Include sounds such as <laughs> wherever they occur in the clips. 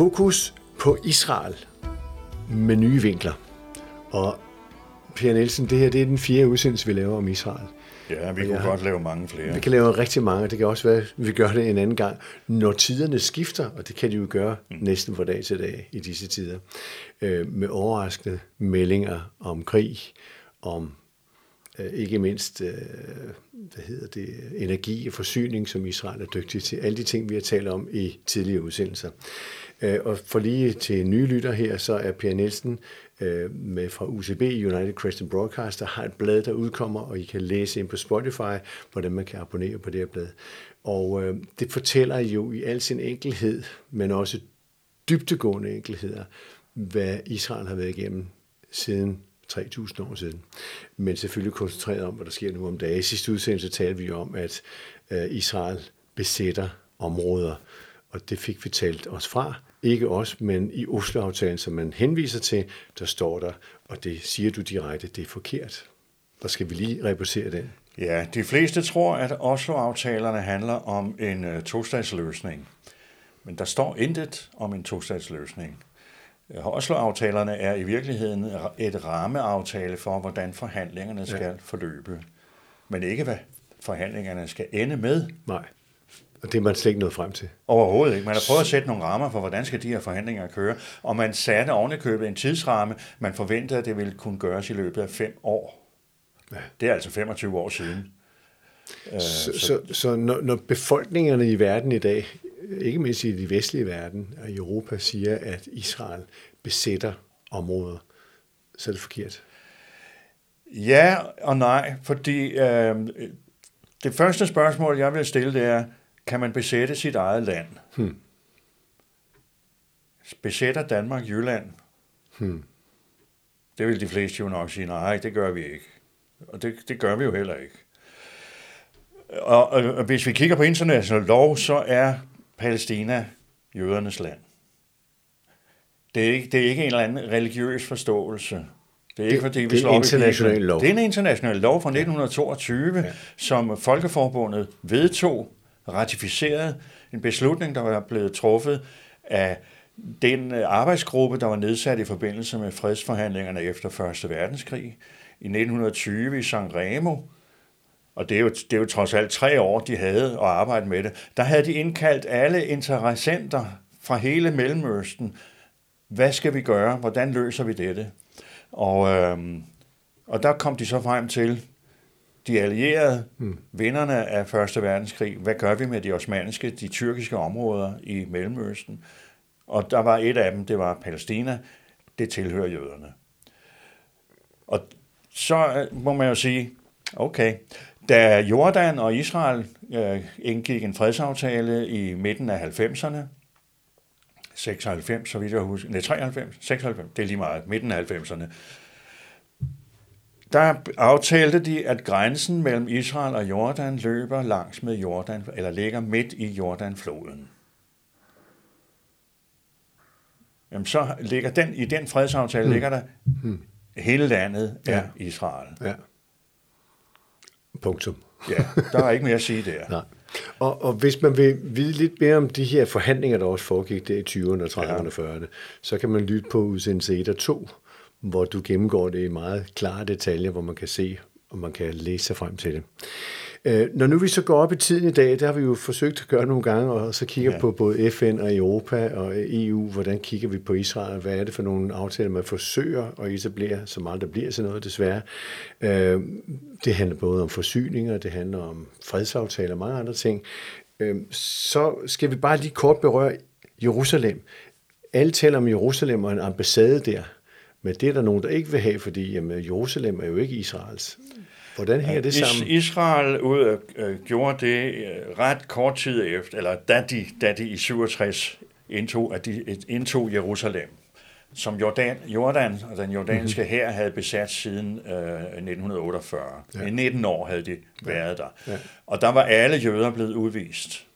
Fokus på Israel med nye vinkler. Og Per Nielsen, det her det er den fjerde udsendelse, vi laver om Israel. Ja, vi kunne ja, godt lave mange flere. Vi kan lave rigtig mange, det kan også være, at vi gør det en anden gang. Når tiderne skifter, og det kan de jo gøre mm. næsten fra dag til dag i disse tider, øh, med overraskende meldinger om krig, om øh, ikke mindst øh, hvad hedder det, energi og forsyning, som Israel er dygtig til. Alle de ting, vi har talt om i tidligere udsendelser. Øh, og for lige til nye lytter her, så er Per Nielsen øh, med fra UCB, United Christian Broadcaster, har et blad, der udkommer, og I kan læse ind på Spotify, hvordan man kan abonnere på det her blad. Og øh, det fortæller jo i al sin enkelhed, men også dybtegående enkelheder, hvad Israel har været igennem siden 3.000 år siden. Men selvfølgelig koncentreret om, hvad der sker nu om dagen. I sidste udsendelse talte vi om, at øh, Israel besætter områder, og det fik vi talt os fra. Ikke os, men i Oslo-aftalen, som man henviser til, der står der, og det siger du direkte, det er forkert. Der skal vi lige repetere den. Ja, de fleste tror, at Oslo-aftalerne handler om en uh, tostatsløsning. Men der står intet om en tostatsløsning. Oslo-aftalerne er i virkeligheden et rammeaftale for, hvordan forhandlingerne skal ja. forløbe. Men ikke, hvad forhandlingerne skal ende med. Nej. Og det er man slet ikke nået frem til. Overhovedet ikke. Man har prøvet at sætte nogle rammer for, hvordan skal de her forhandlinger køre. Og man satte ovenikøbet en tidsramme. Man forventede, at det ville kunne gøres i løbet af fem år. Ja. Det er altså 25 år siden. Så, uh, så, så, så når, når befolkningerne i verden i dag, ikke mindst i de vestlige verden og i Europa, siger, at Israel besætter områder, så er det forkert. Ja og nej, fordi øh, det første spørgsmål, jeg vil stille, det er, kan man besætte sit eget land? Hmm. Besætter Danmark Jylland? Hmm. Det vil de fleste jo nok sige, nej, det gør vi ikke. Og det, det gør vi jo heller ikke. Og, og, og hvis vi kigger på international lov, så er Palæstina jødernes land. Det er, ikke, det er ikke en eller anden religiøs forståelse. Det er ikke, fordi vi det er international lov. Det er en international lov fra 1922, ja. som Folkeforbundet vedtog ratificeret en beslutning, der var blevet truffet af den øh, arbejdsgruppe, der var nedsat i forbindelse med fredsforhandlingerne efter 1. verdenskrig i 1920 i San Remo, og det er, jo, det er jo trods alt tre år, de havde at arbejde med det, der havde de indkaldt alle interessenter fra hele Mellemøsten. Hvad skal vi gøre? Hvordan løser vi dette? Og, øhm, og der kom de så frem til, de allierede, mm. vinderne af Første Verdenskrig, hvad gør vi med de osmaniske, de tyrkiske områder i Mellemøsten? Og der var et af dem, det var Palæstina, det tilhører jøderne. Og så øh, må man jo sige, okay, da Jordan og Israel øh, indgik en fredsaftale i midten af 90'erne, 96, så vidt jeg husker, nej, 93, 96, det er lige meget, midten af 90'erne, der aftalte de, at grænsen mellem Israel og Jordan løber langs med Jordan, eller ligger midt i Jordanfloden. Jamen så ligger den, i den fredsaftale hmm. ligger der, hmm. hele landet er ja. Israel. Ja. Punktum. ja, der er ikke mere at sige der. <laughs> Nej. Og, og hvis man vil vide lidt mere om de her forhandlinger, der også foregik der i 20'erne, 30'erne og 40'erne, så kan man lytte på udsendelse 1 og 2, hvor du gennemgår det i meget klare detaljer, hvor man kan se, og man kan læse sig frem til det. Øh, når nu vi så går op i tiden i dag, det har vi jo forsøgt at gøre nogle gange, og så kigger ja. på både FN og Europa og EU, hvordan kigger vi på Israel, hvad er det for nogle aftaler, man forsøger at etablere, som aldrig bliver sådan noget desværre. Øh, det handler både om forsyninger, det handler om fredsaftaler og mange andre ting. Øh, så skal vi bare lige kort berøre Jerusalem. Alle taler om Jerusalem og en ambassade der. Men det er der nogen, der ikke vil have, fordi jamen, Jerusalem er jo ikke Israels. Hvordan hænger det sammen? Israel ud, øh, gjorde det øh, ret kort tid efter, eller da de, da de i 67 indtog, at de indtog Jerusalem, som Jordan, Jordan og den jordanske mm-hmm. hær havde besat siden øh, 1948. Ja. I 19 år havde de været ja. der. Ja. Og der var alle jøder blevet udvist.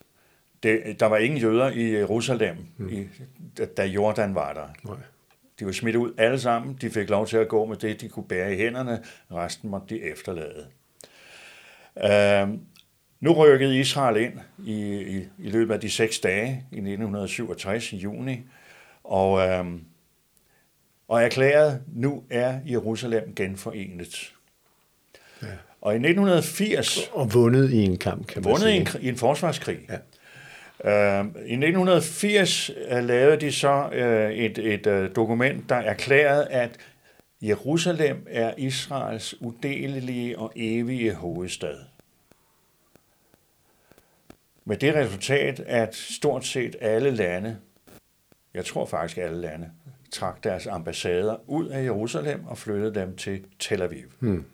Det, der var ingen jøder i Jerusalem, mm. i, da Jordan var der. Nej. De var smidt ud alle sammen. De fik lov til at gå med det, de kunne bære i hænderne. Resten måtte de efterlade. Uh, nu rykkede Israel ind i, i, i løbet af de seks dage i 1967 i juni, Og, øh, og erklærede, nu er Jerusalem genforenet. Ja. Og i 1980... Og vundet i en kamp, kan man vundet sige. i en, i en forsvarskrig. Ja. Uh, I 1980 uh, lavede de så uh, et, et uh, dokument, der erklærede, at Jerusalem er Israels udelelige og evige hovedstad. Med det resultat, at stort set alle lande, jeg tror faktisk alle lande, trak deres ambassader ud af Jerusalem og flyttede dem til Tel Aviv. Hmm.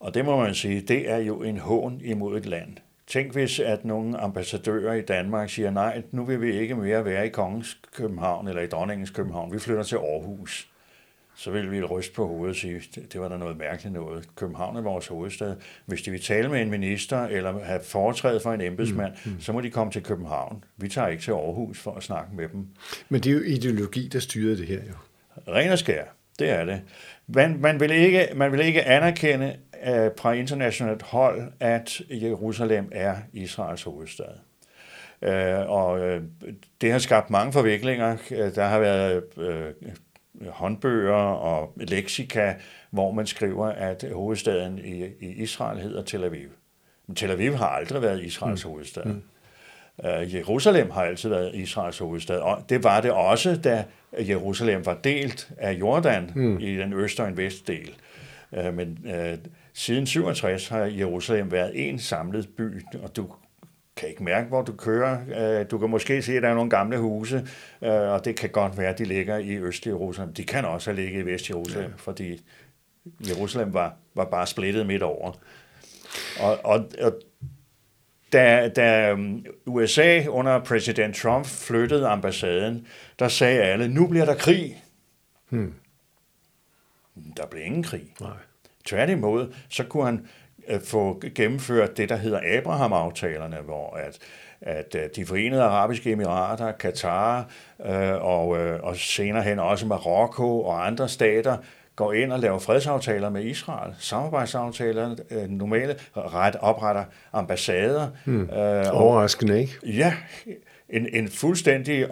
Og det må man sige, det er jo en hån imod et land. Tænk hvis, at nogle ambassadører i Danmark siger, nej, nu vil vi ikke mere være i Kongens København eller i Dronningens København, vi flytter til Aarhus. Så vil vi ryste på hovedet og sige, det, var da noget mærkeligt noget. København er vores hovedstad. Hvis de vil tale med en minister eller have foretrædet for en embedsmand, mm, mm. så må de komme til København. Vi tager ikke til Aarhus for at snakke med dem. Men det er jo ideologi, der styrer det her jo. Ren og skær, det er det. Man, man, vil, ikke, man vil ikke anerkende uh, fra internationalt hold, at Jerusalem er Israels hovedstad. Uh, og uh, det har skabt mange forviklinger. Uh, der har været uh, håndbøger og leksika, hvor man skriver, at hovedstaden i, i Israel hedder Tel Aviv. Men Tel Aviv har aldrig været Israels mm. hovedstad. Mm. Uh, Jerusalem har altid været Israels hovedstad, og det var det også, da Jerusalem var delt af Jordan mm. i den øst- og en vestdel. Uh, men uh, siden 67 har Jerusalem været en samlet by, og du kan ikke mærke, hvor du kører. Du kan måske se, at der er nogle gamle huse, og det kan godt være, at de ligger i Øst Jerusalem. De kan også have ligget i Vest Jerusalem, ja. fordi Jerusalem var, var bare splittet midt over. Og, og, og da, da USA under præsident Trump flyttede ambassaden, der sagde alle, nu bliver der krig. Hmm. Der blev ingen krig. Nej. Tværtimod, så kunne han få gennemført det, der hedder Abraham-aftalerne, hvor at, at de forenede arabiske emirater, Katar øh, og, øh, og senere hen også Marokko og andre stater går ind og laver fredsaftaler med Israel, samarbejdsaftaler, øh, normale ret opretter ambassader. Hmm. Øh, Overraskende, ikke? Ja, en, en fuldstændig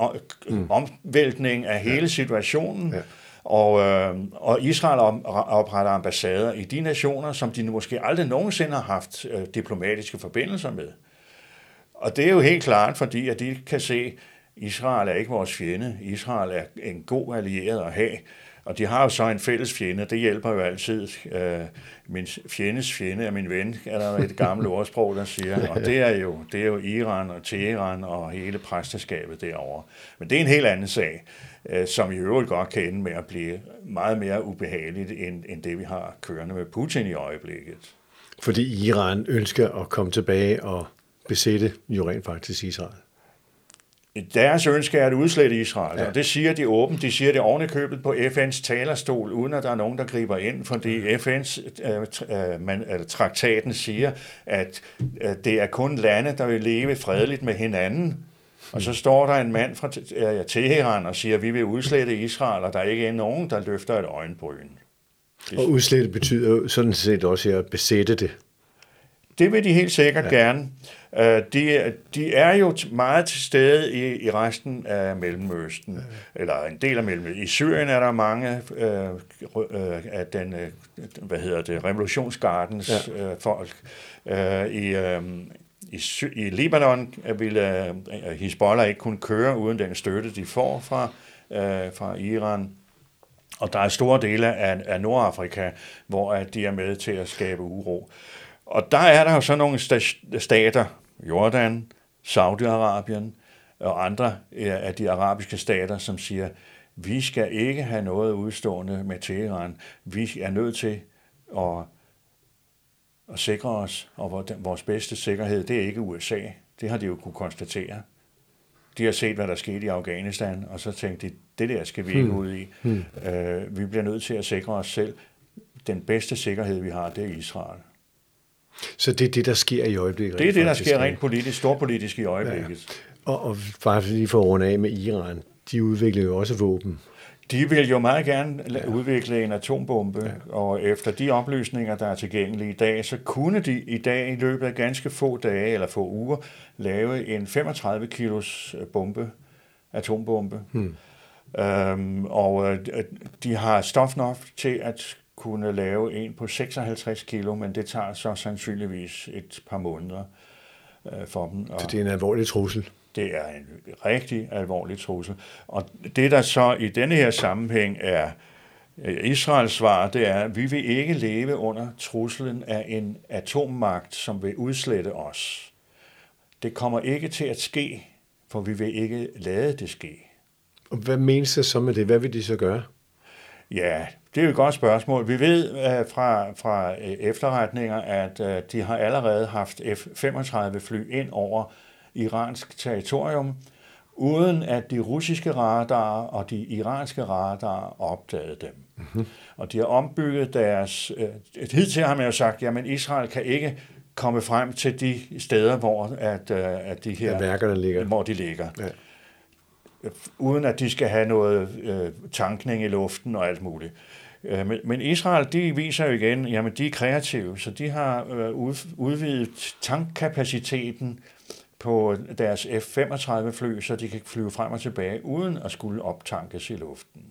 hmm. omvæltning af hele situationen. Ja. Og, øh, og Israel opretter ambassader i de nationer, som de måske aldrig nogensinde har haft øh, diplomatiske forbindelser med. Og det er jo helt klart, fordi at de kan se, at Israel er ikke vores fjende. Israel er en god allieret at have. Og de har jo så en fælles fjende, det hjælper jo altid. Øh, min fjendes fjende er min ven, er der et gammelt <laughs> ordsprog, der siger. Og det er jo, det er jo Iran og Teheran og hele præsteskabet derovre. Men det er en helt anden sag, øh, som i øvrigt godt kan ende med at blive meget mere ubehageligt, end, end det vi har kørende med Putin i øjeblikket. Fordi Iran ønsker at komme tilbage og besætte jo rent faktisk Israel. Deres ønske er at udslette Israel, ja. og det siger de åbent. De siger det oven købet på FN's talerstol, uden at der er nogen, der griber ind, fordi FN's øh, øh, man, øh, traktaten siger, at øh, det er kun lande, der vil leve fredeligt med hinanden. Og så står der en mand fra øh, Teheran og siger, at vi vil udslette Israel, og der er ikke nogen, der løfter et øjenbryn. Og udslette betyder sådan set også at besætte det. Det vil de helt sikkert ja. gerne. Uh, de, de er jo meget til stede i, i resten af Mellemøsten, ja. eller en del af Mellemøsten. I Syrien er der mange uh, uh, af den, uh, hvad hedder det, revolutionsgardens ja. uh, folk. Uh, I, uh, i, I Libanon ville uh, Hezbollah ikke kunne køre uden den støtte, de får fra, uh, fra Iran. Og der er store dele af, af Nordafrika, hvor at de er med til at skabe uro. Og der er der jo så nogle stater, Jordan, Saudi-Arabien og andre af de arabiske stater, som siger, vi skal ikke have noget udstående med Teheran. Vi er nødt til at, at sikre os, og vores bedste sikkerhed, det er ikke USA. Det har de jo kunne konstatere. De har set, hvad der skete i Afghanistan, og så tænkte de, det der skal vi ikke hmm. ud i. Hmm. Uh, vi bliver nødt til at sikre os selv. Den bedste sikkerhed, vi har, det er Israel. Så det er det, der sker i øjeblikket? Det er det, der sker rent politisk, storpolitisk i øjeblikket. Ja. Og, og bare lige for at runde af med Iran, de udvikler jo også våben. De vil jo meget gerne ja. udvikle en atombombe, ja. og efter de oplysninger, der er tilgængelige i dag, så kunne de i dag i løbet af ganske få dage eller få uger lave en 35 kilos bombe, atombombe. Hmm. Øhm, og øh, de har stof nok til at kunne lave en på 56 kilo, men det tager så sandsynligvis et par måneder øh, for dem. Så det er en alvorlig trussel? Det er en rigtig alvorlig trussel. Og det, der så i denne her sammenhæng er øh, Israels svar, det er, at vi vil ikke leve under truslen af en atommagt, som vil udslette os. Det kommer ikke til at ske, for vi vil ikke lade det ske. Og hvad menes det så med det? Hvad vil de så gøre? Ja, det er jo et godt spørgsmål. Vi ved uh, fra, fra uh, efterretninger, at uh, de har allerede haft F-35 fly ind over iransk territorium, uden at de russiske radarer og de iranske radarer opdagede dem. Mm-hmm. Og de har ombygget deres... Uh, hidtil har man jo sagt, at Israel kan ikke komme frem til de steder, hvor at, uh, at de her... Ja, værkerne ligger. Hvor de ligger. Ja uden at de skal have noget øh, tankning i luften og alt muligt. Øh, men, men Israel, de viser jo igen, jamen de er kreative, så de har øh, udvidet tankkapaciteten på deres F-35 fly, så de kan flyve frem og tilbage, uden at skulle optankes i luften.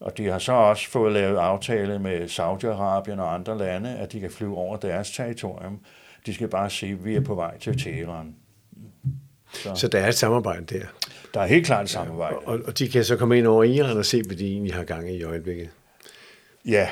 Og de har så også fået lavet aftale med Saudi-Arabien og andre lande, at de kan flyve over deres territorium. De skal bare sige, at vi er på vej til Teheran. Så, så der er et samarbejde der? Der er helt klart et samarbejde. Ja, og, og de kan så komme ind over Iran og se, hvad de egentlig har gang i i øjeblikket? Ja.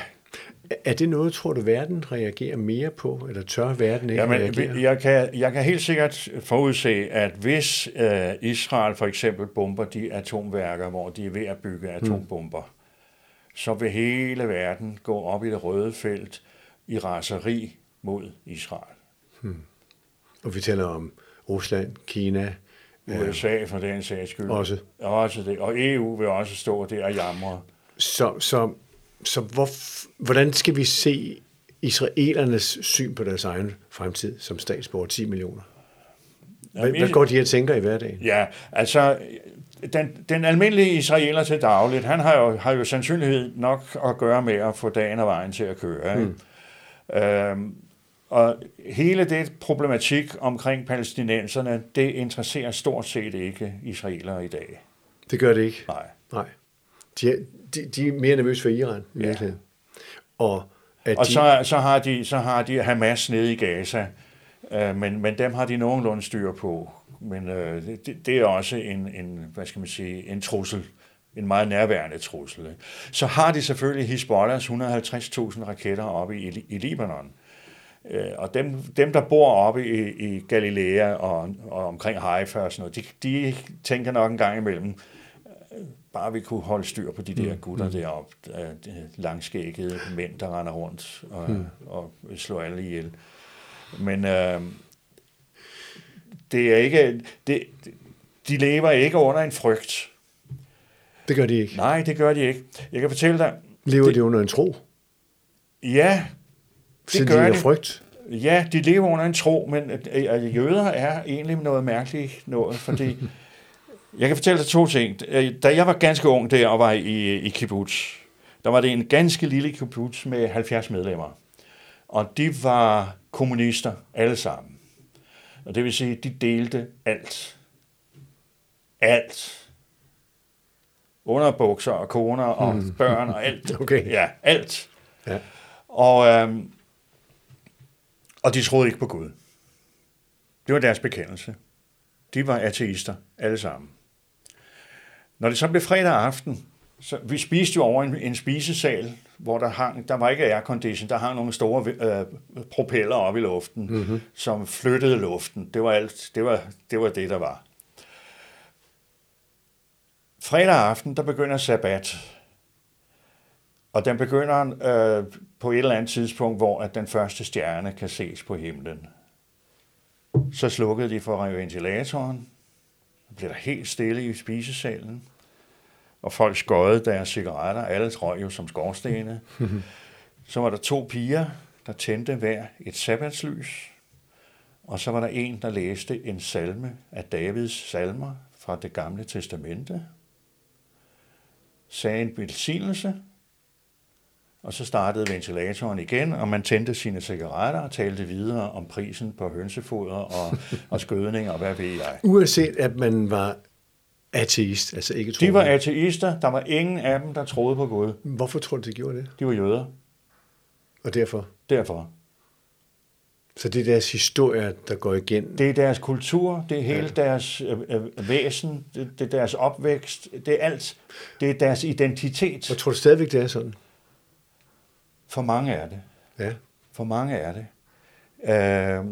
Er det noget, tror du, verden reagerer mere på, eller tør verden ikke Jamen, reagere? Jeg kan, jeg kan helt sikkert forudse, at hvis uh, Israel for eksempel bomber de atomværker, hvor de er ved at bygge hmm. atombomber, hmm. så vil hele verden gå op i det røde felt i raseri mod Israel. Hmm. Og vi taler om Rusland, Kina, USA for den sags skyld. Også. Også det. Og EU vil også stå der og jamre. Så, så, så hvor, hvordan skal vi se israelernes syn på deres egen fremtid som statsborger 10 millioner? Hvad, Jamen, hvad går de her tænker i hverdagen? Ja, altså den, den almindelige israeler til dagligt, han har jo, har jo sandsynlighed nok at gøre med at få dagen og vejen til at køre. Ikke? Mm. Øhm, og hele det problematik omkring palæstinenserne, det interesserer stort set ikke israelere i dag. Det gør det ikke? Nej. Nej. De er, de, de er mere nervøse for Iran, i ja. Og, at og de... så, så, har de, så har de Hamas nede i Gaza, øh, men, men dem har de nogenlunde styr på. Men øh, det, det er også en, en, hvad skal man sige, en trussel, en meget nærværende trussel. Så har de selvfølgelig Hezbollahs 150.000 raketter oppe i, i Libanon. Øh, og dem, dem, der bor oppe i, i Galilea og, og omkring Haifa og sådan noget, de, de tænker nok en gang imellem, øh, bare vi kunne holde styr på de der mm. gutter mm. deroppe, de langskækkede mænd, der render rundt og, mm. og slår alle ihjel. Men øh, det er ikke, det, de lever ikke under en frygt. Det gør de ikke. Nej, det gør de ikke. Jeg kan fortælle dig... Lever det, de under en tro? Ja, det gør de. frygt? Ja, de lever under en tro, men at jøder er egentlig noget mærkeligt noget, fordi <laughs> jeg kan fortælle dig to ting. Da jeg var ganske ung der og var i, i kibbutz, der var det en ganske lille kibbutz med 70 medlemmer. Og de var kommunister alle sammen. Og det vil sige, de delte alt. Alt. Underbukser og koner og hmm. børn og alt. <laughs> Okay. Ja, alt. Ja. Og øhm, og de troede ikke på Gud. Det var deres bekendelse. De var ateister, alle sammen. Når det så blev fredag aften, så vi spiste jo over en, en spisesal, hvor der hang, der var ikke aircondition, der hang nogle store øh, propeller op i luften, mm-hmm. som flyttede luften. Det var alt, det var, det var det, der var. Fredag aften, der begynder sabbat. Og den begynder øh, på et eller andet tidspunkt, hvor at den første stjerne kan ses på himlen. Så slukkede de for ventilatoren. Så blev der helt stille i spisesalen. Og folk skøjede deres cigaretter. Alle røg jo som skorstene. <laughs> Så var der to piger, der tændte hver et sabbatslys. Og så var der en, der læste en salme af Davids salmer fra det gamle testamente. Sagde en velsignelse og så startede ventilatoren igen, og man tændte sine cigaretter og talte videre om prisen på hønsefoder og, <laughs> og skødning og hvad ved jeg. Uanset at man var ateist, altså ikke troende. De var ateister. Der var ingen af dem, der troede på Gud. Hvorfor tror du, de gjorde det? De var jøder. Og derfor? Derfor. Så det er deres historie, der går igen? Det er deres kultur, det er hele ja. deres øh, øh, væsen, det, det er deres opvækst, det er alt. Det er deres identitet. Og tror du stadigvæk, det er sådan? For mange er det. Ja. For mange er det. Øh,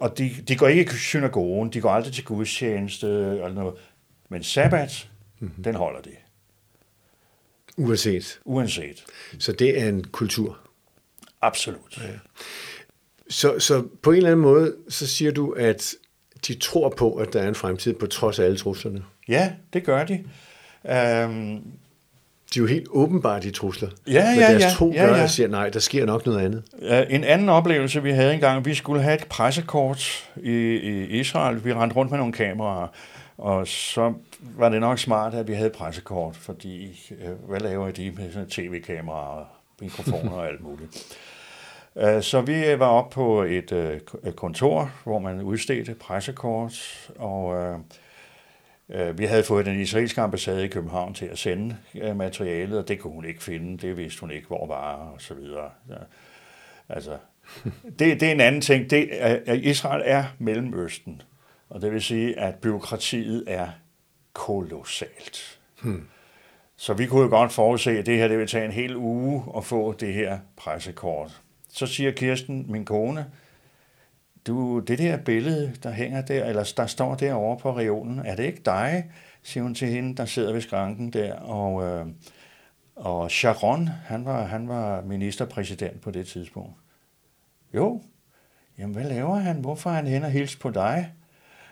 og de, de går ikke i synagogen, de går aldrig til gudstjeneste eller noget. Men sabbat, mm-hmm. den holder de. Uanset? Uanset. Så det er en kultur? Absolut. Ja. Så, så på en eller anden måde, så siger du, at de tror på, at der er en fremtid på trods af alle truslerne? Ja, det gør de. Um, de er jo helt åbenbart de trusler. Ja, ja, Men deres ja. tro ja, gør, ja. siger, nej, der sker nok noget andet. En anden oplevelse, vi havde engang, vi skulle have et pressekort i, i Israel. Vi rendte rundt med nogle kameraer, og så var det nok smart, at vi havde pressekort, fordi øh, hvad laver de med sådan tv-kameraer, mikrofoner og alt muligt. Øh, så vi var oppe på et, øh, et kontor, hvor man udstedte pressekort, og øh, vi havde fået den israelske ambassade i København til at sende materialet, og det kunne hun ikke finde, det vidste hun ikke, hvor var, og så videre. Ja. Altså, <laughs> det, det er en anden ting. Det, at Israel er Mellemøsten, og det vil sige, at byråkratiet er kolossalt. Hmm. Så vi kunne jo godt forudse, at det her det vil tage en hel uge at få det her pressekort. Så siger Kirsten, min kone, du, det der billede, der hænger der, eller der står derovre på reolen, er det ikke dig, siger hun til hende, der sidder ved skranken der, og, øh, og Sharon, han var, han var ministerpræsident på det tidspunkt. Jo, jamen hvad laver han? Hvorfor er han hen og hils på dig?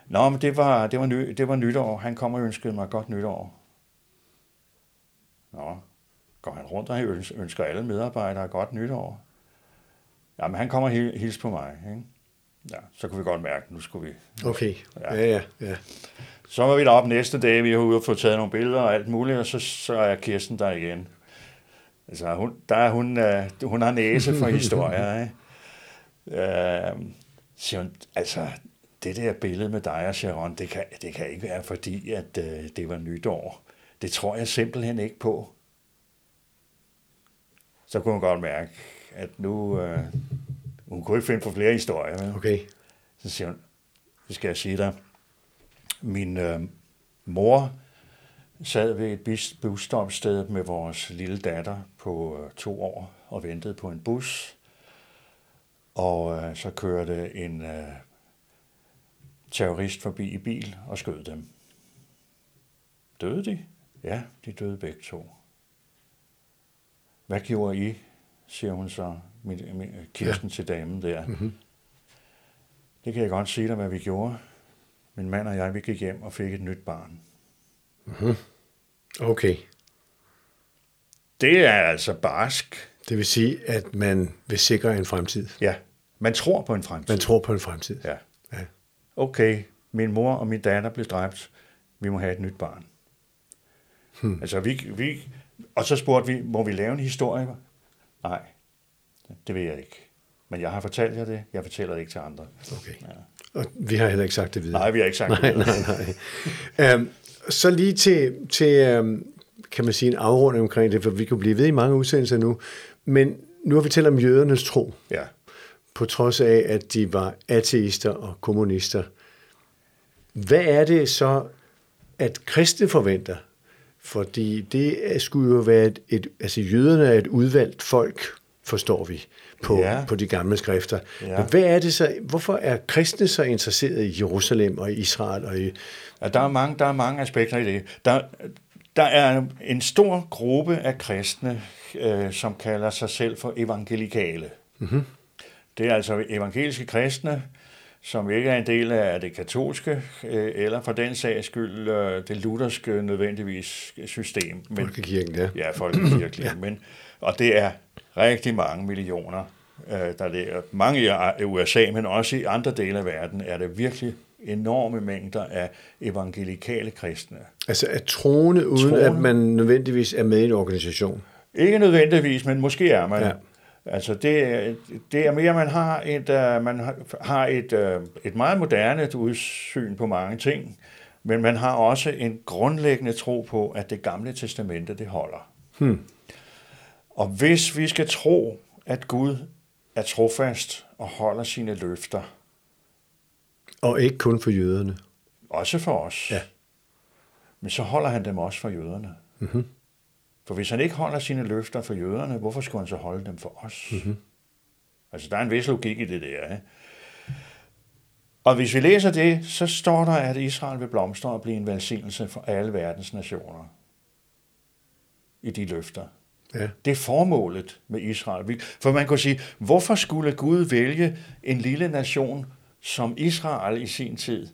Nå, men det var, det var, ny, det var nytår. Han kom og ønskede mig godt nytår. Nå, går han rundt og ønsker alle medarbejdere godt nytår? Jamen, han kommer og hils på mig. Ikke? Ja, så kunne vi godt mærke, at nu skulle vi... Okay, ja, ja, ja. ja. Så var vi deroppe næste dag, vi har ude og få taget nogle billeder og alt muligt, og så, så er Kirsten der igen. Altså, hun, der er hun, uh, hun har næse for <laughs> historier, ikke? Uh, siger hun, altså, det der billede med dig og Sharon, det kan, det kan ikke være fordi, at uh, det var nytår. Det tror jeg simpelthen ikke på. Så kunne hun godt mærke, at nu, uh, hun kunne ikke finde på flere historier. Men. Okay. Så siger hun, så skal jeg sige dig, min uh, mor sad ved et busstopsted med vores lille datter på uh, to år og ventede på en bus. Og uh, så kørte en uh, terrorist forbi i bil og skød dem. Døde de? Ja, de døde begge to. Hvad gjorde I, siger hun så, min, min, Kirsten ja. til damen der. Mm-hmm. Det kan jeg godt sige dig, hvad vi gjorde. Min mand og jeg, vi gik hjem og fik et nyt barn. Mm-hmm. Okay. Det er altså barsk. Det vil sige, at man vil sikre en fremtid. Ja, man tror på en fremtid. Man tror på en fremtid. Ja. ja. Okay, min mor og min datter blev dræbt. Vi må have et nyt barn. Hmm. Altså, vi, vi, og så spurgte vi, må vi lave en historie? Nej, det vil jeg ikke. Men jeg har fortalt jer det, jeg fortæller det ikke til andre. Okay. Ja. Og vi har heller ikke sagt det videre. Nej, vi har ikke sagt nej, det videre. Nej, nej. um, så lige til, til um, kan man sige, en afrunding omkring det, for vi kan blive ved i mange udsendelser nu. Men nu har vi talt om jødernes tro. Ja. På trods af, at de var ateister og kommunister. Hvad er det så, at kristne forventer? Fordi det skulle jo være et, et altså jøderne er et udvalgt folk, forstår vi, på, ja. på de gamle skrifter. Ja. Men hvad er det så, hvorfor er kristne så interesseret i Jerusalem og i Israel? Og i... Ja, der, er mange, der er mange aspekter i det. Der, der er en stor gruppe af kristne, øh, som kalder sig selv for evangelikale. Mm-hmm. Det er altså evangeliske kristne, som ikke er en del af det katolske, øh, eller for den sags skyld øh, det lutherske nødvendigvis system. Men, folkekirken, ja. Ja, folkekirken. <clears throat> ja. Men, og det er rigtig mange millioner, øh, der ligger. Mange i USA, men også i andre dele af verden, er det virkelig enorme mængder af evangelikale kristne. Altså at troende, uden troende, at man nødvendigvis er med i en organisation? Ikke nødvendigvis, men måske er man. Ja. Altså det, det er mere, man har et, uh, man har et, uh, et meget moderne udsyn på mange ting. Men man har også en grundlæggende tro på, at det gamle testamente, det holder. Hmm. Og hvis vi skal tro, at Gud er trofast og holder sine løfter, Og ikke kun for jøderne. også for os, Ja. men så holder han dem også for jøderne. Mhm. For hvis han ikke holder sine løfter for jøderne, hvorfor skulle han så holde dem for os? Mhm. Altså, der er en vis logik i det der. Ikke? Og hvis vi læser det, så står der, at Israel vil blomstre og blive en velsignelse for alle verdens nationer. I de løfter. Ja. Det er formålet med Israel. For man kunne sige, hvorfor skulle Gud vælge en lille nation som Israel i sin tid?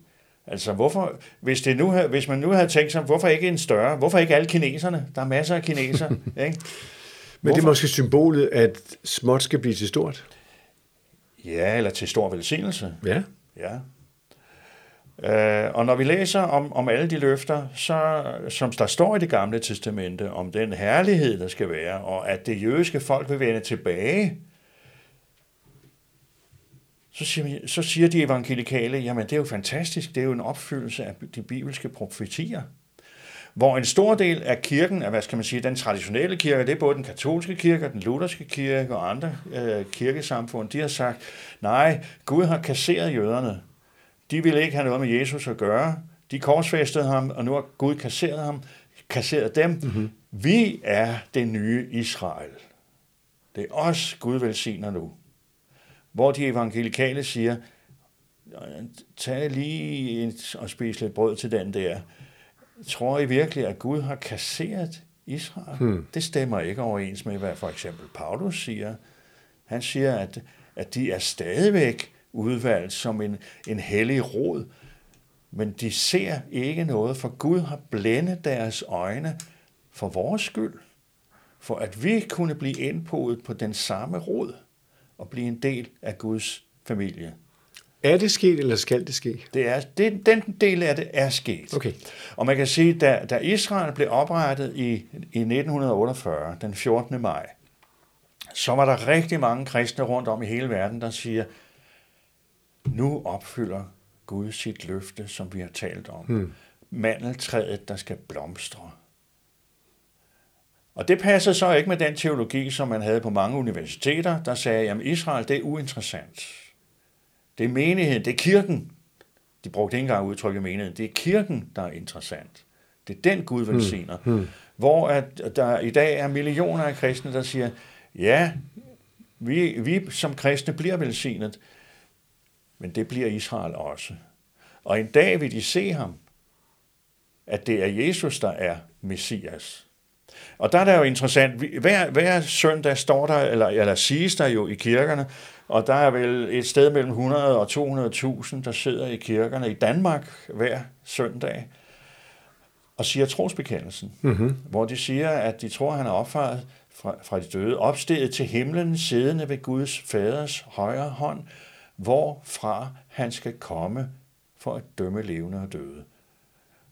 Altså, hvorfor, hvis, det nu, hvis man nu havde tænkt sig, hvorfor ikke en større? Hvorfor ikke alle kineserne? Der er masser af kinesere, <laughs> ikke? Men det Hvorfor? er måske symbolet, at småt skal blive til stort. Ja, eller til stor velsignelse. Ja. Ja. Øh, og når vi læser om, om alle de løfter, så, som der står i det gamle testamente, om den herlighed, der skal være, og at det jødiske folk vil vende tilbage, så siger, så siger de evangelikale, jamen det er jo fantastisk, det er jo en opfyldelse af de bibelske profetier. Hvor en stor del af kirken, af hvad skal man sige, den traditionelle kirke, det er både den katolske kirke, den lutherske kirke og andre øh, kirkesamfund, de har sagt, nej, Gud har kasseret jøderne. De ville ikke have noget med Jesus at gøre. De korsfæstede ham, og nu har Gud kasseret ham, kasseret dem. Mm-hmm. Vi er det nye Israel. Det er os, Gud velsigner nu. Hvor de evangelikale siger, tag lige et, og spis lidt brød til den der. Tror I virkelig, at Gud har kasseret Israel? Hmm. Det stemmer ikke overens med, hvad for eksempel Paulus siger. Han siger, at, at de er stadigvæk udvalgt som en, en hellig rod, men de ser ikke noget, for Gud har blændet deres øjne for vores skyld, for at vi kunne blive indpodet på den samme rod og blive en del af Guds familie. Er det sket, eller skal det ske? Det er, det, den del af det er sket. Okay. Og man kan sige, da, da Israel blev oprettet i, i 1948, den 14. maj, så var der rigtig mange kristne rundt om i hele verden, der siger, nu opfylder Gud sit løfte, som vi har talt om. Hmm. Mandeltræet, der skal blomstre. Og det passer så ikke med den teologi, som man havde på mange universiteter, der sagde, at Israel det er uinteressant. Det er menigheden, det er kirken. De brugte ikke engang udtrykket menigheden. Det er kirken, der er interessant. Det er den Gud velsigner. Hmm. Hmm. Hvor at der i dag er millioner af kristne, der siger, ja, vi, vi som kristne bliver velsignet, men det bliver Israel også. Og en dag vil de se ham, at det er Jesus, der er Messias. Og der er det jo interessant, hver, hver søndag står der, eller, eller siges der jo i kirkerne, og der er vel et sted mellem 100 og 200.000, der sidder i kirkerne i Danmark hver søndag, og siger trosbekendelsen, mm-hmm. hvor de siger, at de tror, at han er opfaret fra, fra de døde, opsteget til himlen, siddende ved Guds faders højre hånd, hvorfra han skal komme for at dømme levende og døde.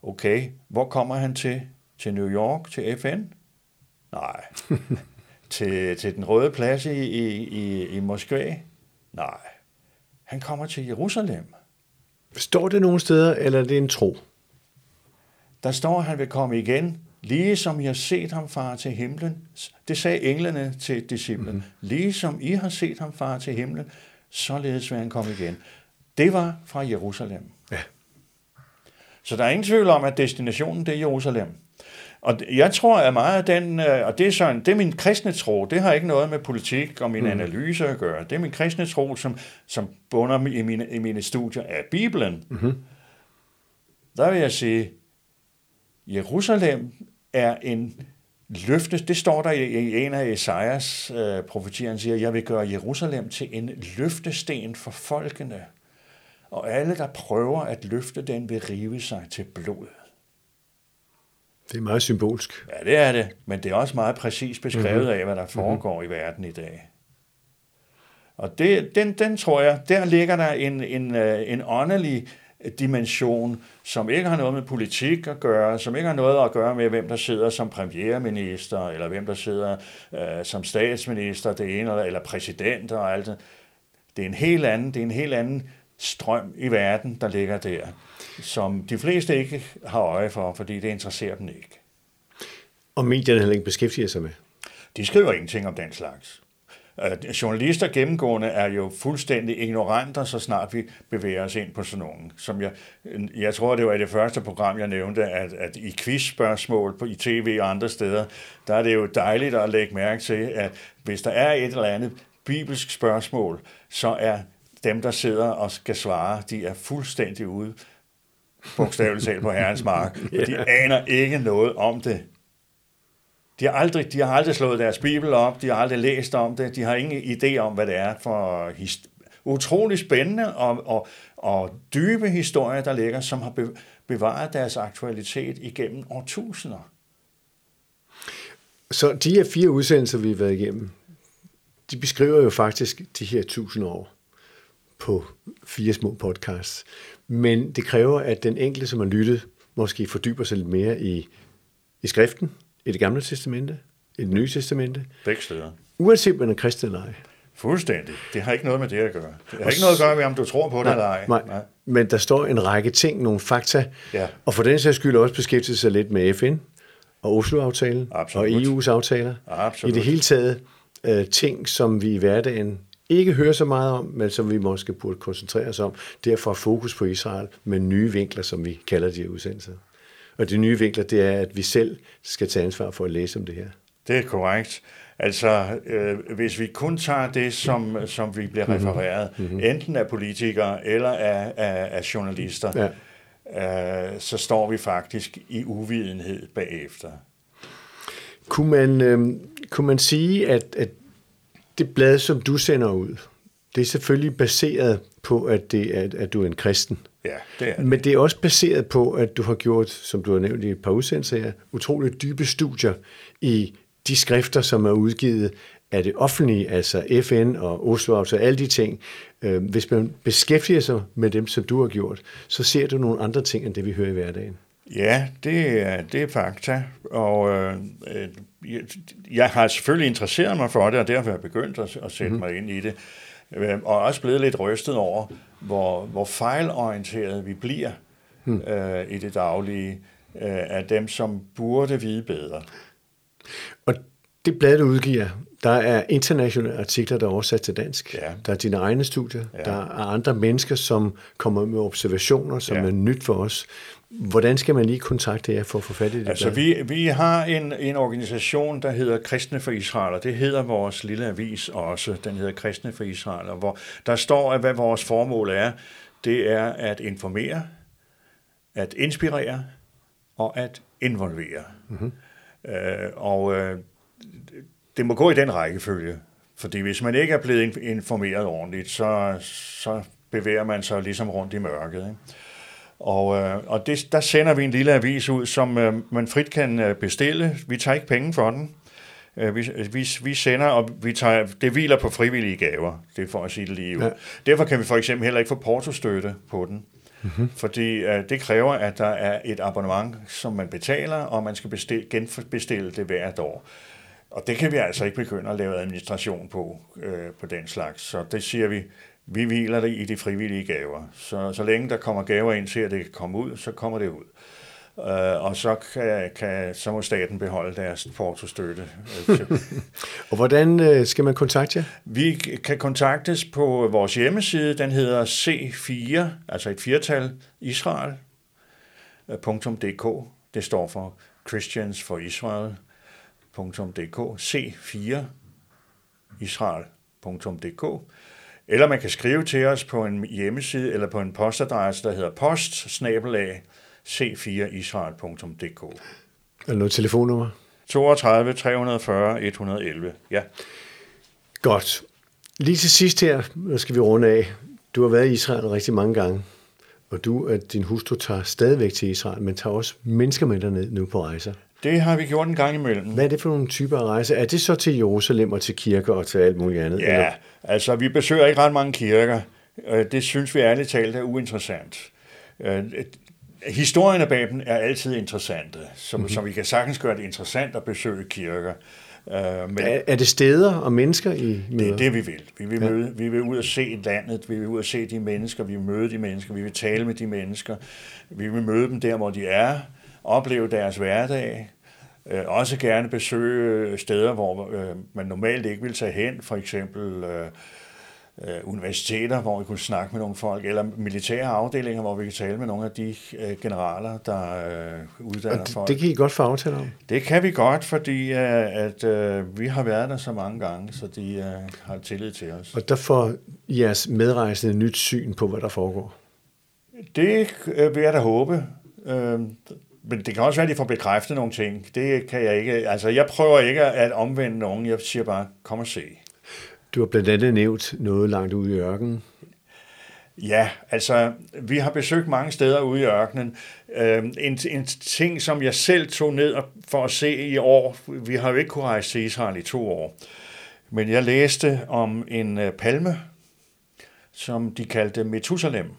Okay, hvor kommer han til? Til New York? Til FN? Nej. <laughs> til, til den røde plads i, i, i, i Moskva? Nej. Han kommer til Jerusalem. Står det nogen steder, eller er det en tro? Der står, at han vil komme igen, lige som I har set ham far til himlen. Det sagde englene til disciplen. Mm-hmm. Lige som I har set ham far til himlen, således vil han komme igen. Det var fra Jerusalem. Ja. Så der er ingen tvivl om, at destinationen det er Jerusalem. Og jeg tror, at meget af den, og det er, sådan, det er min kristne tro, det har ikke noget med politik og min mm. analyse at gøre. Det er min kristne tro, som, som bunder i mine, i mine studier af Bibelen. Mm-hmm. Der vil jeg sige, Jerusalem er en løfte, det står der i en af Esajas øh, profetier, han siger, jeg vil gøre Jerusalem til en løftesten for folkene, og alle, der prøver at løfte den, vil rive sig til blod. Det er meget symbolsk. Ja, det er det, men det er også meget præcist beskrevet mm-hmm. af, hvad der foregår mm-hmm. i verden i dag. Og det, den, den tror jeg, der ligger der en, en, en åndelig dimension, som ikke har noget med politik at gøre, som ikke har noget at gøre med, hvem der sidder som premierminister, eller hvem der sidder øh, som statsminister, det ene, eller, eller præsident og alt det. Det er en helt anden, det er en helt anden strøm i verden, der ligger der, som de fleste ikke har øje for, fordi det interesserer dem ikke. Og medierne heller ikke beskæftiger sig med. De skriver ingenting om den slags. Uh, journalister gennemgående er jo fuldstændig ignoranter, så snart vi bevæger os ind på sådan nogen. Som jeg, jeg tror, det var i det første program, jeg nævnte, at, at i quizspørgsmål på, i tv og andre steder, der er det jo dejligt at lægge mærke til, at hvis der er et eller andet bibelsk spørgsmål, så er dem, der sidder og skal svare, de er fuldstændig ude, bogstaveligt talt på herrens mark. De <laughs> aner ikke noget om det. De har, aldrig, de har aldrig slået deres bibel op, de har aldrig læst om det, de har ingen idé om, hvad det er for utrolig spændende og, og, og dybe historier, der ligger, som har bevaret deres aktualitet igennem årtusinder. Så de her fire udsendelser, vi har været igennem, de beskriver jo faktisk de her tusind år på fire små podcasts. Men det kræver, at den enkelte, som har lyttet, måske fordyber sig lidt mere i, i skriften, i det gamle testamente, i det nye testamente. Begge steder. Uanset man er kristen eller ej. Fuldstændig. Det har ikke noget med det at gøre. Det har ikke noget at gøre med, om du tror på det nej, eller ej. Nej. nej. Men der står en række ting, nogle fakta, ja. og for den sags skyld også beskæftige sig lidt med FN og Oslo-aftalen og EU's aftaler. Absolut. I det hele taget uh, ting, som vi i hverdagen ikke hører så meget om, men som vi måske burde koncentrere os om. Derfor fokus på Israel med nye vinkler, som vi kalder de her udsendelser. Og de nye vinkler, det er, at vi selv skal tage ansvar for at læse om det her. Det er korrekt. Altså, øh, hvis vi kun tager det, som, som vi bliver mhm. refereret, mm-hmm. enten af politikere eller af, af, af journalister, ja. øh, så står vi faktisk i uvidenhed bagefter. Kunne man, øh, kunne man sige, at, at det blad, som du sender ud, det er selvfølgelig baseret på, at, det er, at du er en kristen. Ja, det er det. Men det er også baseret på, at du har gjort, som du har nævnt i et par udsendelser her, utroligt dybe studier i de skrifter, som er udgivet af det offentlige, altså FN og Oslo, altså alle de ting. Øh, hvis man beskæftiger sig med dem, som du har gjort, så ser du nogle andre ting, end det vi hører i hverdagen. Ja, det er, det er fakta, og øh, jeg, jeg har selvfølgelig interesseret mig for det, og derfor har jeg begyndt at, at sætte mm. mig ind i det, øh, og også blevet lidt rystet over, hvor, hvor fejlorienteret vi bliver mm. øh, i det daglige øh, af dem, som burde vide bedre. Og det blad, du udgiver, der er internationale artikler, der er oversat til dansk. Ja. Der er dine egne studier. Ja. Der er andre mennesker, som kommer med observationer, som ja. er nyt for os. Hvordan skal man lige kontakte jer for at få fat i det? Altså, vi, vi har en, en organisation, der hedder Kristne for Israel, og det hedder vores lille avis også. Den hedder Kristne for Israel, og hvor der står, at hvad vores formål er. Det er at informere, at inspirere og at involvere. Mm-hmm. Øh, og øh, det må gå i den rækkefølge. Fordi hvis man ikke er blevet informeret ordentligt, så, så bevæger man sig ligesom rundt i mørket. Ikke? Og, øh, og det, der sender vi en lille avis ud, som øh, man frit kan øh, bestille. Vi tager ikke penge for den. Øh, vi, vi, vi sender, og vi tager, det hviler på frivillige gaver, det er for at sige det lige ud. Ja. Derfor kan vi for eksempel heller ikke få portostøtte på den. Mm-hmm. Fordi øh, det kræver, at der er et abonnement, som man betaler, og man skal bestille, genbestille det hvert år. Og det kan vi altså ikke begynde at lave administration på, øh, på den slags. Så det siger vi, vi hviler det i de frivillige gaver. Så, så længe der kommer gaver ind til, at det kan komme ud, så kommer det ud. Uh, og så, kan, kan, så må staten beholde deres portostøtte. <laughs> og hvordan uh, skal man kontakte jer? Vi kan kontaktes på vores hjemmeside. Den hedder C4, altså et firtal, Israel.dk. Det står for Christians for Israel.dk. C4 Israel.dk. Eller man kan skrive til os på en hjemmeside eller på en postadresse, der hedder post c4israel.dk. Er der noget telefonnummer? 32 340 111, ja. Godt. Lige til sidst her, nu skal vi runde af. Du har været i Israel rigtig mange gange, og du og din hustru tager stadigvæk til Israel, men tager også mennesker med derned nu på rejser. Det har vi gjort en gang imellem. Hvad er det for nogle typer af rejser? Er det så til Jerusalem og til kirker og til alt muligt andet? Ja, eller? altså vi besøger ikke ret mange kirker. Øh, det synes vi ærligt talt er uinteressant. Øh, historien bag dem er altid interessante, så, mm-hmm. så vi kan sagtens gøre det interessant at besøge kirker. Øh, men er, er det steder og mennesker, I møder? Det er det, vi vil. Vi vil, ja. møde, vi vil ud og se landet, vi vil ud og se de mennesker, vi vil møde de mennesker, vi vil tale med de mennesker, vi vil møde dem der, hvor de er, opleve deres hverdag, øh, også gerne besøge steder, hvor øh, man normalt ikke vil tage hen, for eksempel... Øh, øh, universiteter, hvor vi kunne snakke med nogle folk, eller militære afdelinger, hvor vi kan tale med nogle af de øh, generaler, der øh, uddanner det, folk. Det kan I godt få aftale om? Det kan vi godt, fordi øh, at, øh, vi har været der så mange gange, så de øh, har tillid til os. Og der får jeres medrejsende nyt syn på, hvad der foregår? Det øh, vil jeg da håbe. Øh, men det kan også være, at de får bekræftet nogle ting. Det kan jeg ikke. Altså, jeg prøver ikke at omvende nogen. Jeg siger bare, kom og se. Du har blandt andet nævnt noget langt ude i ørkenen. Ja, altså, vi har besøgt mange steder ude i ørkenen. Øh, en, en ting, som jeg selv tog ned for at se i år, vi har jo ikke kunnet rejse til Israel i to år, men jeg læste om en uh, palme, som de kaldte Methusalem.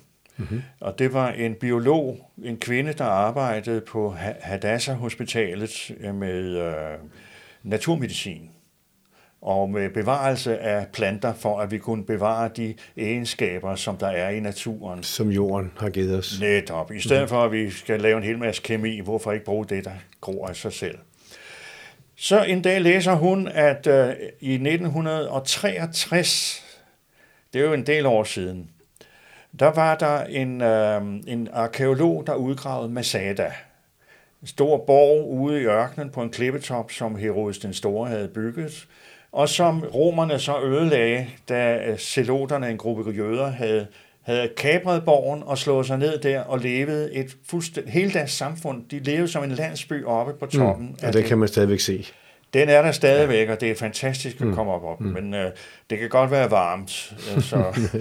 Mm-hmm. Og det var en biolog, en kvinde, der arbejdede på Hadassah Hospitalet med uh, naturmedicin og med bevarelse af planter, for at vi kunne bevare de egenskaber, som der er i naturen. Som jorden har givet os. Netop. I stedet mm. for, at vi skal lave en hel masse kemi, hvorfor ikke bruge det, der gror af sig selv? Så en dag læser hun, at uh, i 1963, det er jo en del år siden, der var der en, uh, en arkeolog, der udgravede Masada. En stor borg ude i ørkenen på en klippetop, som Herodes den Store havde bygget og som romerne så ødelagde, da celoterne, en gruppe jøder, havde, havde kapret borgen og slået sig ned der og levede et fuldstændig, hele deres samfund, de levede som en landsby oppe på toppen. Mm, og det kan man stadigvæk se. Den er der stadigvæk, og det er fantastisk at mm. komme op op. Mm. Men øh, det kan godt være varmt. Øh, så. <laughs>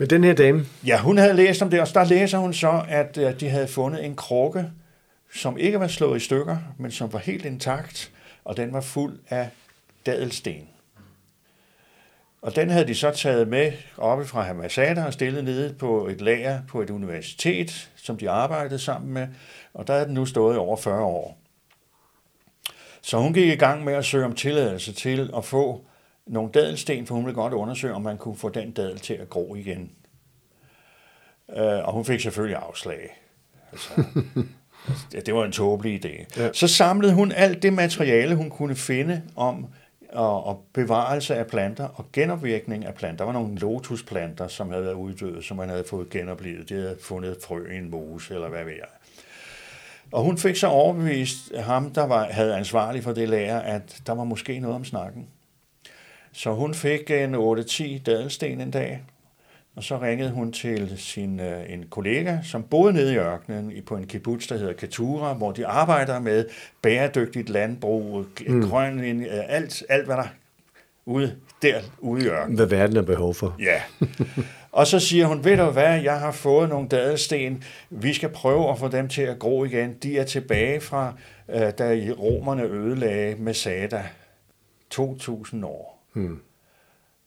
Med den her dame? Ja, hun havde læst om det, og der læser hun så, at øh, de havde fundet en krukke, som ikke var slået i stykker, men som var helt intakt, og den var fuld af dadelsten. Og den havde de så taget med oppe fra Hamasada og stillet nede på et lager på et universitet, som de arbejdede sammen med, og der er den nu stået i over 40 år. Så hun gik i gang med at søge om tilladelse til at få nogle dadelsten, for hun ville godt undersøge, om man kunne få den dadel til at gro igen. Øh, og hun fik selvfølgelig afslag. Altså, <laughs> det var en tåbelig idé. Ja. Så samlede hun alt det materiale, hun kunne finde om og, og bevarelse af planter og genopvirkning af planter. Der var nogle lotusplanter, som havde været uddøde, som man havde fået genoplevet. De havde fundet frø i en mose, eller hvad ved jeg. Og hun fik så overbevist ham, der var, havde ansvarlig for det lærer, at der var måske noget om snakken. Så hun fik en 8-10 dadelsten en dag, og så ringede hun til sin øh, en kollega, som boede nede i ørkenen på en kibbutz, der hedder Ketura, hvor de arbejder med bæredygtigt landbrug, mm. grøn, øh, alt, alt hvad der ude, der ude i ørkenen. Hvad verden er behov for. Ja. Og så siger hun, ved du hvad, jeg har fået nogle dadelsten, vi skal prøve at få dem til at gro igen. De er tilbage fra, øh, da romerne ødelagde Masada. 2000 år. Hmm.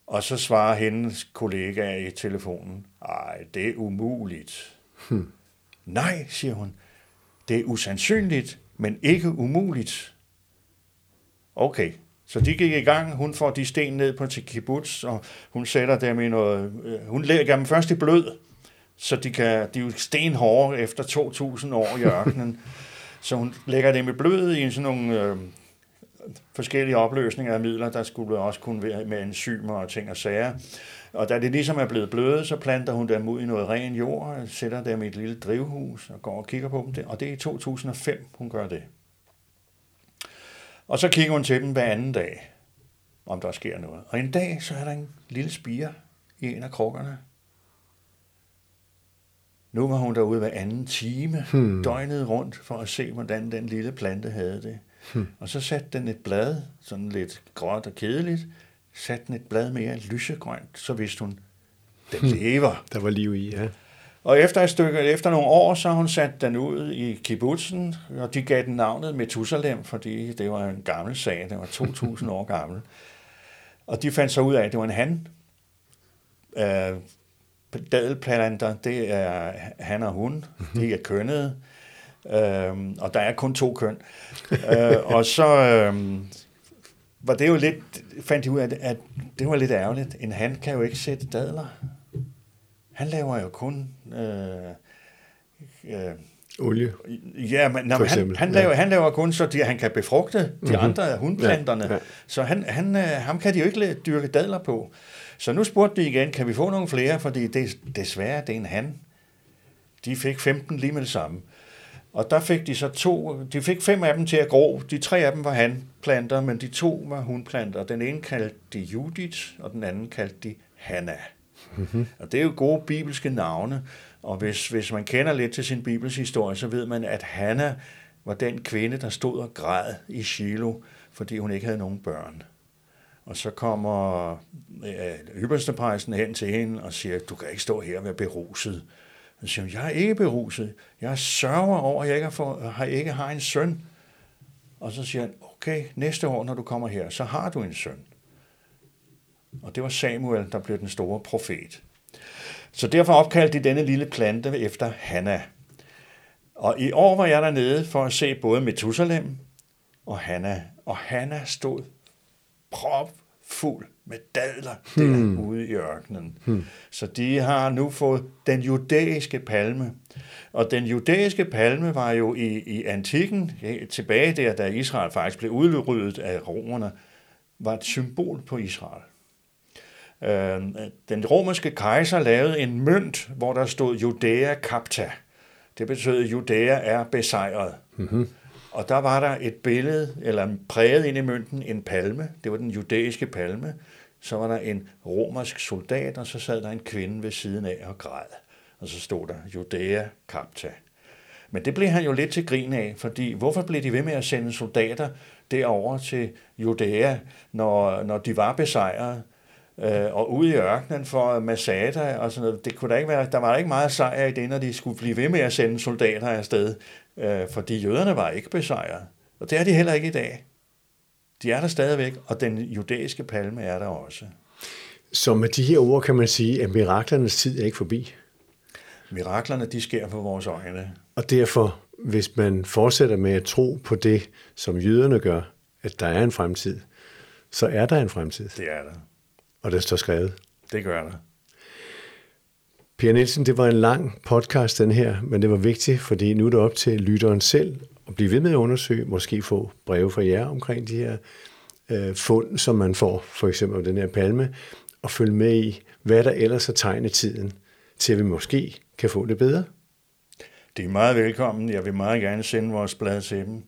Og så svarer hendes kollega i telefonen, ej, det er umuligt. Hmm. Nej, siger hun, det er usandsynligt, men ikke umuligt. Okay, så de gik i gang. Hun får de sten ned på til kibbutz, og hun sætter dem i noget... Øh, hun lægger dem først i blød, så de, kan, de er jo stenhårde efter 2.000 år i ørkenen. <laughs> så hun lægger dem i blød i sådan nogle øh, forskellige opløsninger af midler, der skulle også kunne være med enzymer og ting og sager. Og da det ligesom er blevet bløde, så planter hun dem ud i noget ren jord, sætter dem i et lille drivhus og går og kigger på dem. Og det er i 2005, hun gør det. Og så kigger hun til dem hver anden dag, om der sker noget. Og en dag, så er der en lille spire i en af krukkerne. Nu var hun derude hver anden time, hmm. døgnet rundt, for at se, hvordan den lille plante havde det. Hmm. Og så satte den et blad, sådan lidt gråt og kedeligt, satte den et blad mere lysegrønt, så vidste hun, den hmm. lever. Der var liv i, ja. Og efter et stykke, efter nogle år, så hun sat den ud i kibbutzen, og de gav den navnet Methusalem, fordi det var en gammel sag, den var 2000 år gammel. Og de fandt så ud af, at det var en han. Øh, dadelplanter, det er han og hun, de er kønnede. Øhm, og der er kun to køn. øh, og så, øhm, var det jo lidt, fandt de ud af, at det var lidt ærgerligt. En han kan jo ikke sætte dadler. Han laver jo kun... Øh, øh, Olie. Ja, men når, han, han, laver, ja. han laver kun, så de, han kan befrugte de mm-hmm. andre hundplanterne. Ja, ja. Så han, han, øh, ham kan de jo ikke dyrke dadler på. Så nu spurgte de igen, kan vi få nogle flere, fordi det, desværre det er en han. De fik 15 lige med det samme. Og der fik de så to, de fik fem af dem til at gro. De tre af dem var hanplanter, men de to var hundplanter. Den ene kaldte de Judith, og den anden kaldte de Hanna. Mm-hmm. Og det er jo gode bibelske navne. Og hvis, hvis man kender lidt til sin bibels historie, så ved man, at Hanna var den kvinde, der stod og græd i Shiloh, fordi hun ikke havde nogen børn. Og så kommer øh, øverstepræsten hen til hende og siger, du kan ikke stå her og være beruset. Han siger, jeg er ikke beruset. Jeg sørger over, at jeg ikke har, har, ikke har en søn. Og så siger han, okay, næste år, når du kommer her, så har du en søn. Og det var Samuel, der blev den store profet. Så derfor opkaldte de denne lille plante efter Hanna. Og i år var jeg dernede for at se både Methusalem og Hanna. Og Hanna stod propfuld med dadler hmm. derude i ørkenen. Hmm. Så de har nu fået den judæiske palme. Og den judæiske palme var jo i, i antikken, tilbage der, da Israel faktisk blev udryddet af romerne, var et symbol på Israel. Øh, den romerske kejser lavede en mønt, hvor der stod Judæa capta. Det betød, at Judæa er besejret. Mm-hmm. Og der var der et billede, eller præget ind i mønten, en palme. Det var den judæiske palme. Så var der en romersk soldat, og så sad der en kvinde ved siden af og græd. Og så stod der Judæa capta. Men det blev han jo lidt til grin af, fordi hvorfor blev de ved med at sende soldater derover til Judæa, når, når de var besejret? øh, og ude i ørkenen for Masada og sådan noget. Det kunne da ikke være, der var ikke meget sejr i det, når de skulle blive ved med at sende soldater afsted, øh, fordi jøderne var ikke besejret. Og det er de heller ikke i dag. De er der stadigvæk, og den judæiske palme er der også. Så med de her ord kan man sige, at miraklernes tid er ikke forbi. Miraklerne, de sker for vores øjne. Og derfor, hvis man fortsætter med at tro på det, som jøderne gør, at der er en fremtid, så er der en fremtid. Det er der. Og det står skrevet. Det gør det. Per Nielsen, det var en lang podcast, den her, men det var vigtigt, fordi nu er det op til lytteren selv at blive ved med at undersøge, måske få breve fra jer omkring de her øh, fund, som man får, for eksempel den her palme, og følge med i, hvad der ellers er tegn i tiden, til at vi måske kan få det bedre. Det er meget velkommen. Jeg vil meget gerne sende vores blad til dem,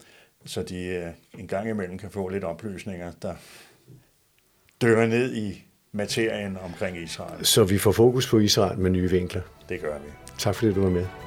så de øh, en gang imellem kan få lidt oplysninger, der dør ned i materien omkring Israel. Så vi får fokus på Israel med nye vinkler. Det gør vi. Tak fordi du var med.